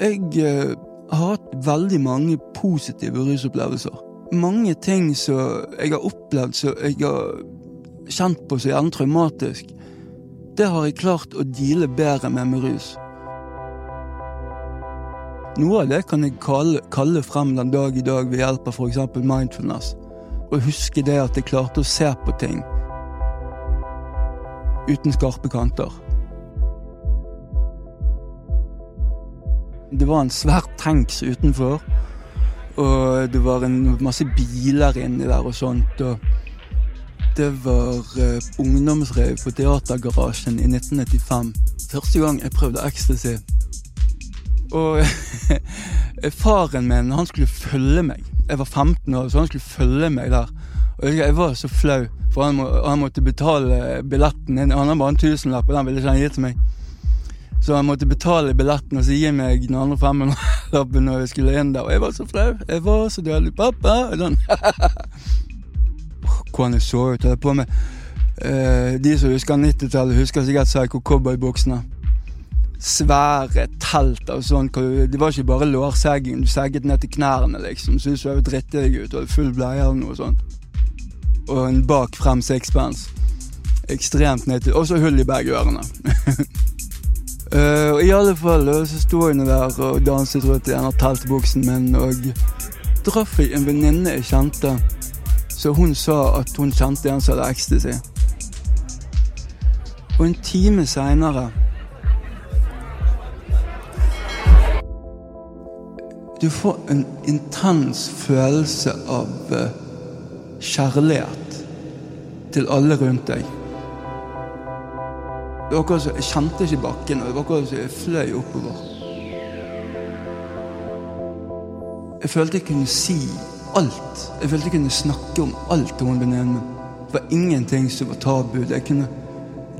Jeg eh, har hatt veldig mange positive rusopplevelser. Mange ting som jeg har opplevd som jeg har kjent på så gjerne traumatisk. Det har jeg klart å deale bedre med med rus. Noe av det kan jeg kalle, kalle frem den dag i dag ved hjelp av f.eks. mindfulness. Og huske det at jeg klarte å se på ting uten skarpe kanter. Det var en svær tanks utenfor. Og det var en masse biler inni der og sånt. Og det var uh, ungdomsrev på Teatergarasjen i 1995. Første gang jeg prøvde ecstasy. Og faren min, han skulle følge meg. Jeg var 15 år, så han skulle følge meg der. Og jeg var så flau, for han, må, han måtte betale billetten. Han hadde bare en tusenlapp, og den ville ikke han gi til meg. Så han måtte betale billetten og så gi meg den andre 500-lappen når jeg skulle inn der. Og jeg var så flau. Jeg var så dødelig. Pappa! Sånn. Hvordan jeg så ut. Jeg på med uh, De som husker 90-tallet, husker sikkert Psycho Cowboy-buksene. Svære telt av sånn. Det var ikke bare lårsegging. Du segget ned til knærne, liksom. Syntes du hadde drittig ut og hadde full bleie eller noe sånt. Og en bak frem sixpence. Ekstremt ned til Og så hull i begge ørene. Uh, og I alle fall så sto jeg der og danset rundt i denne teltbuksen min, og traff jeg en venninne jeg kjente. Så hun sa at hun kjente en som hadde ecstasy. Og en time seinere Du får en intens følelse av uh, kjærlighet til alle rundt deg. Det var akkurat Jeg kjente ikke bakken, og det var akkurat som jeg fløy oppover. Jeg følte jeg kunne si alt. Jeg følte jeg kunne snakke om alt til hun venninnen min. Det var ingenting som var tabu. Jeg kunne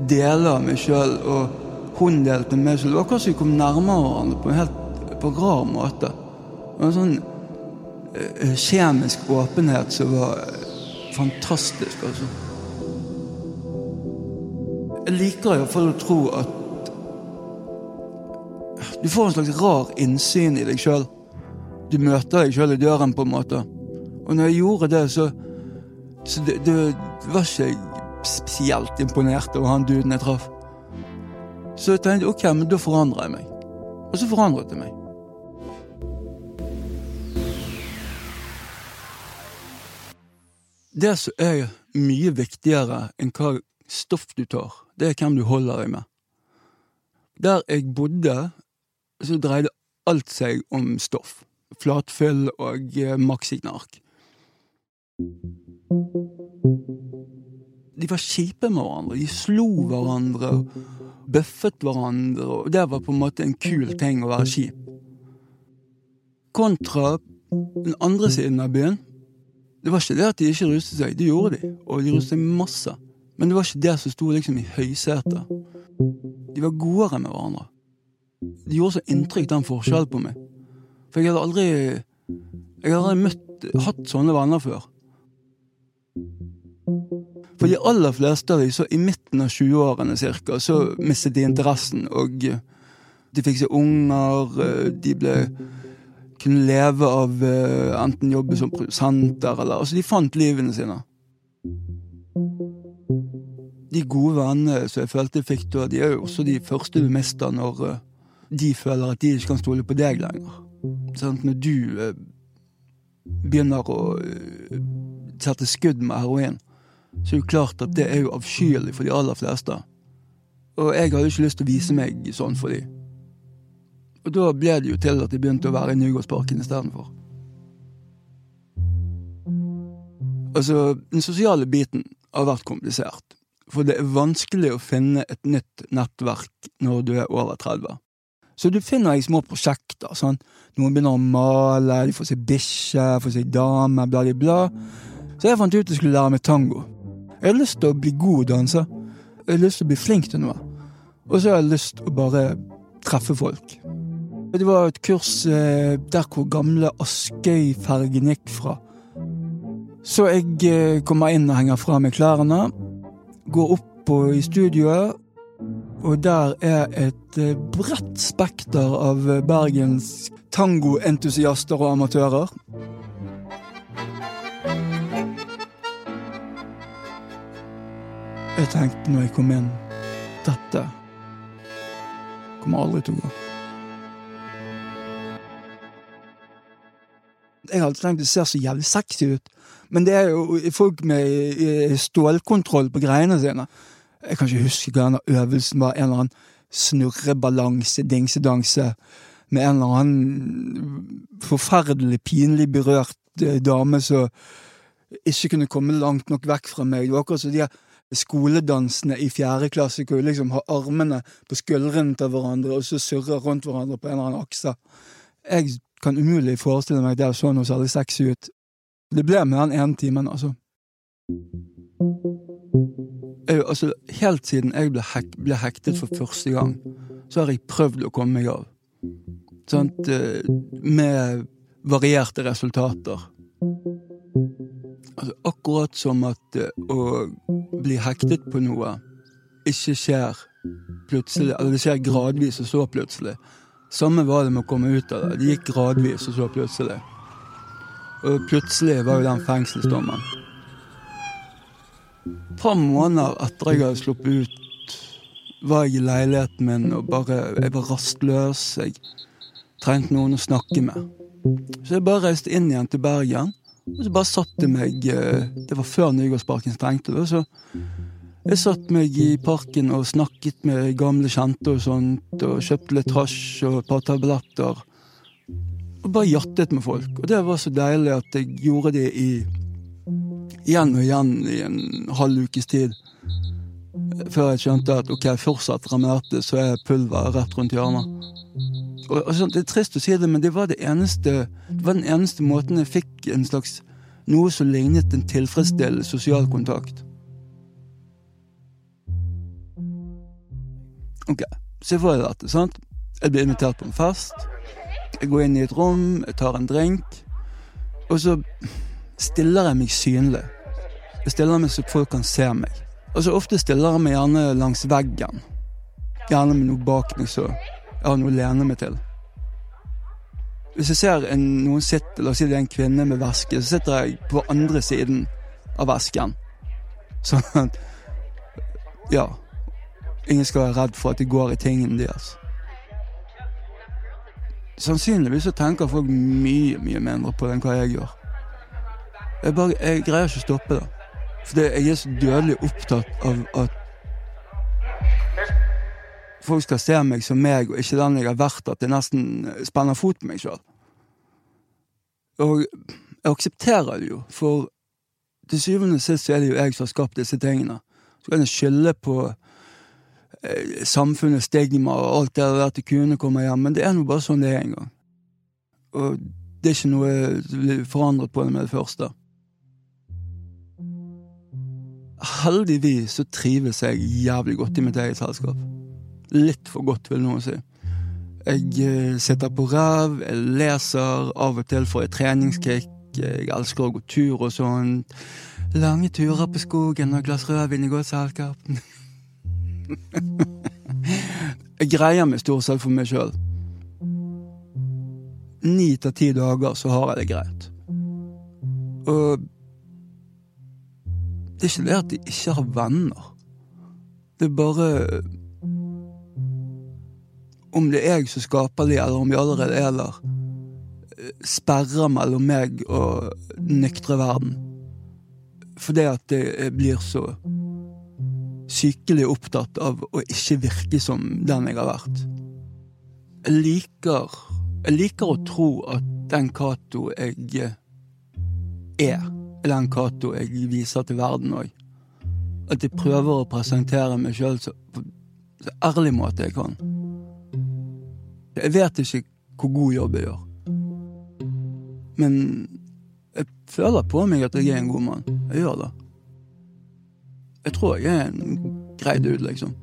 dele av meg sjøl, og hun delte med meg. Så det var akkurat som vi kom nærmere hverandre på en helt på rar måte. Det var en sånn uh, kjemisk åpenhet som var fantastisk, altså. Jeg liker iallfall å tro at du får en slags rar innsyn i deg sjøl. Du møter deg sjøl i døren, på en måte. Og når jeg gjorde det, så, så det, det, var ikke jeg spesielt imponert over han duden jeg traff. Så jeg tenkte ok, men da forandrer jeg meg. Og så forandret jeg meg. Det som er mye viktigere enn hva stoff du tar, det er hvem du holder deg med. Der jeg bodde, så dreide alt seg om stoff. Flatfyll og eh, maxiknark. De var kjipe med hverandre. De slo hverandre, bøffet hverandre, og det var på en måte en kul ting å være kjip. Kontra den andre siden av byen. Det var ikke det at de ikke rustet seg, det gjorde de, og de rustet seg masse. Men det var ikke det som sto liksom i høysetet. De var godere med hverandre. De gjorde så inntrykk, den forskjellen på meg. For jeg hadde aldri Jeg hadde aldri møtt, hatt sånne venner før. For de aller fleste av de, så i midten av 20-årene cirka, så mistet de interessen, og de fikk seg unger, de ble kunne leve av enten jobbe som produsenter eller Altså, de fant livene sine de gode vennene som jeg følte jeg fikk da, de er jo også de første du mister når uh, de føler at de ikke kan stole på deg lenger. Sånn, når du uh, begynner å uh, sette skudd med heroin, så er det klart at det er jo avskyelig for de aller fleste. Og jeg hadde ikke lyst til å vise meg sånn for de. Og da ble det jo til at jeg begynte å være i Nygårdsparken istedenfor. Altså, den sosiale biten har vært komplisert. For det er vanskelig å finne et nytt nettverk når du er over 30. Så du finner i små prosjekter. sånn. Noen begynner å male, de får seg bikkje, får seg dame, bla, bla, bla. Så jeg fant ut jeg skulle lære meg tango. Jeg har lyst til å bli god danser. Jeg har lyst til å bli flink til noe. Og så har jeg lyst til å bare treffe folk. Det var et kurs eh, der hvor gamle Askøyfergen gikk fra. Så jeg eh, kommer inn og henger fra meg klærne går opp i studioet. Og der er et eh, bredt spekter av Bergens tangoentusiaster og amatører. Jeg tenkte når jeg kom inn Dette kommer aldri til å gå. Jeg alltid tenkt det ser så jævlig sexy ut, men det er jo folk med stålkontroll på greiene sine. Jeg kan ikke huske hva denne øvelsen var. En eller annen snurrebalanse, dingsedanse, med en eller annen forferdelig pinlig berørt eh, dame som ikke kunne komme langt nok vekk fra meg. Det var akkurat som de skoledansene i fjerde klasse hvor du liksom har armene på skuldrene til hverandre og så surrer rundt hverandre på en eller annen akse. Jeg kan umulig forestille meg det så noe særlig sexy ut. Det ble med den ene timen, altså. Jeg, altså. Helt siden jeg ble, hek ble, hektet for første gang, så har jeg prøvd å komme meg av. Sånn, med varierte resultater. Altså, akkurat som at uh, å bli hektet på noe ikke skjer plutselig, eller det skjer gradvis og så plutselig. Samme var det med å komme ut av det. Det gikk gradvis og så plutselig. Og plutselig var jo den fengselsdommen. Et par måneder etter jeg hadde sluppet ut, var jeg i leiligheten min og bare Jeg var rastløs. Jeg trengte noen å snakke med. Så jeg bare reiste inn igjen til Bergen. Og så bare satte jeg meg eh, Det var før Nygårdsparken stengte. Så jeg satt meg i parken og snakket med gamle kjente og sånt, og kjøpte litt hasj og et par tabletter. Og bare jattet med folk. Og det var så deilig at jeg gjorde det i igjen og igjen i en halv ukes tid. Før jeg skjønte at ok, fortsetter jeg så er pulver rett rundt hjørnet. Og, og sånt, Det er trist å si det, men det var, det, eneste, det var den eneste måten jeg fikk en slags noe som lignet en tilfredsstillende sosial kontakt. Ok, se for deg dette. sant? Jeg blir invitert på en fest. Jeg går inn i et rom, jeg tar en drink, og så stiller jeg meg synlig. Jeg stiller meg så folk kan se meg. Og så ofte stiller jeg meg gjerne langs veggen. Gjerne med noe bak meg så jeg har noe å lene meg til. Hvis jeg ser en, noen sitte, la oss si det er en kvinne med veske, så sitter jeg på andre siden av vesken. Sånn at Ja. Ingen skal være redd for at de går i tingene deres. Sannsynligvis så tenker folk mye, mye mindre på det enn hva jeg gjør. Jeg, bare, jeg greier ikke å stoppe det. Fordi jeg er så dødelig opptatt av at folk skal se meg som meg, og ikke den jeg har vært, at jeg nesten spenner fot på meg sjøl. Og jeg aksepterer det jo, for til syvende og sist er det jo jeg som har skapt disse tingene. Så kan jeg skylde på samfunnets stigma og alt det der at det kunne komme hjem, men det er nå bare sånn det er en gang. Og det er ikke noe forandret på det med det første. Heldigvis så trives jeg jævlig godt i mitt eget selskap. Litt for godt, vil noen si. Jeg eh, sitter på ræv, jeg leser, av og til får jeg treningskick. Jeg elsker å gå tur og sånn. Lange turer på skogen og glass rødvin i godt selskap. jeg greier meg stort sett for meg sjøl. Ni til ti dager så har jeg det greit. Og det er ikke det at de ikke har venner. Det er bare Om det er jeg som skaper de, eller om de allerede er der, sperrer mellom meg og den nyktre verden. Fordi at det blir så sykelig opptatt av å ikke virke som den jeg har vært. Jeg liker Jeg liker å tro at den Cato jeg er er den Cato jeg viser til verden òg. At jeg prøver å presentere meg sjøl på så ærlig måte jeg kan. Jeg vet ikke hvor god jobb jeg gjør. Men jeg føler på meg at jeg er en god mann. Jeg gjør det. Jeg tror jeg er en ut, liksom.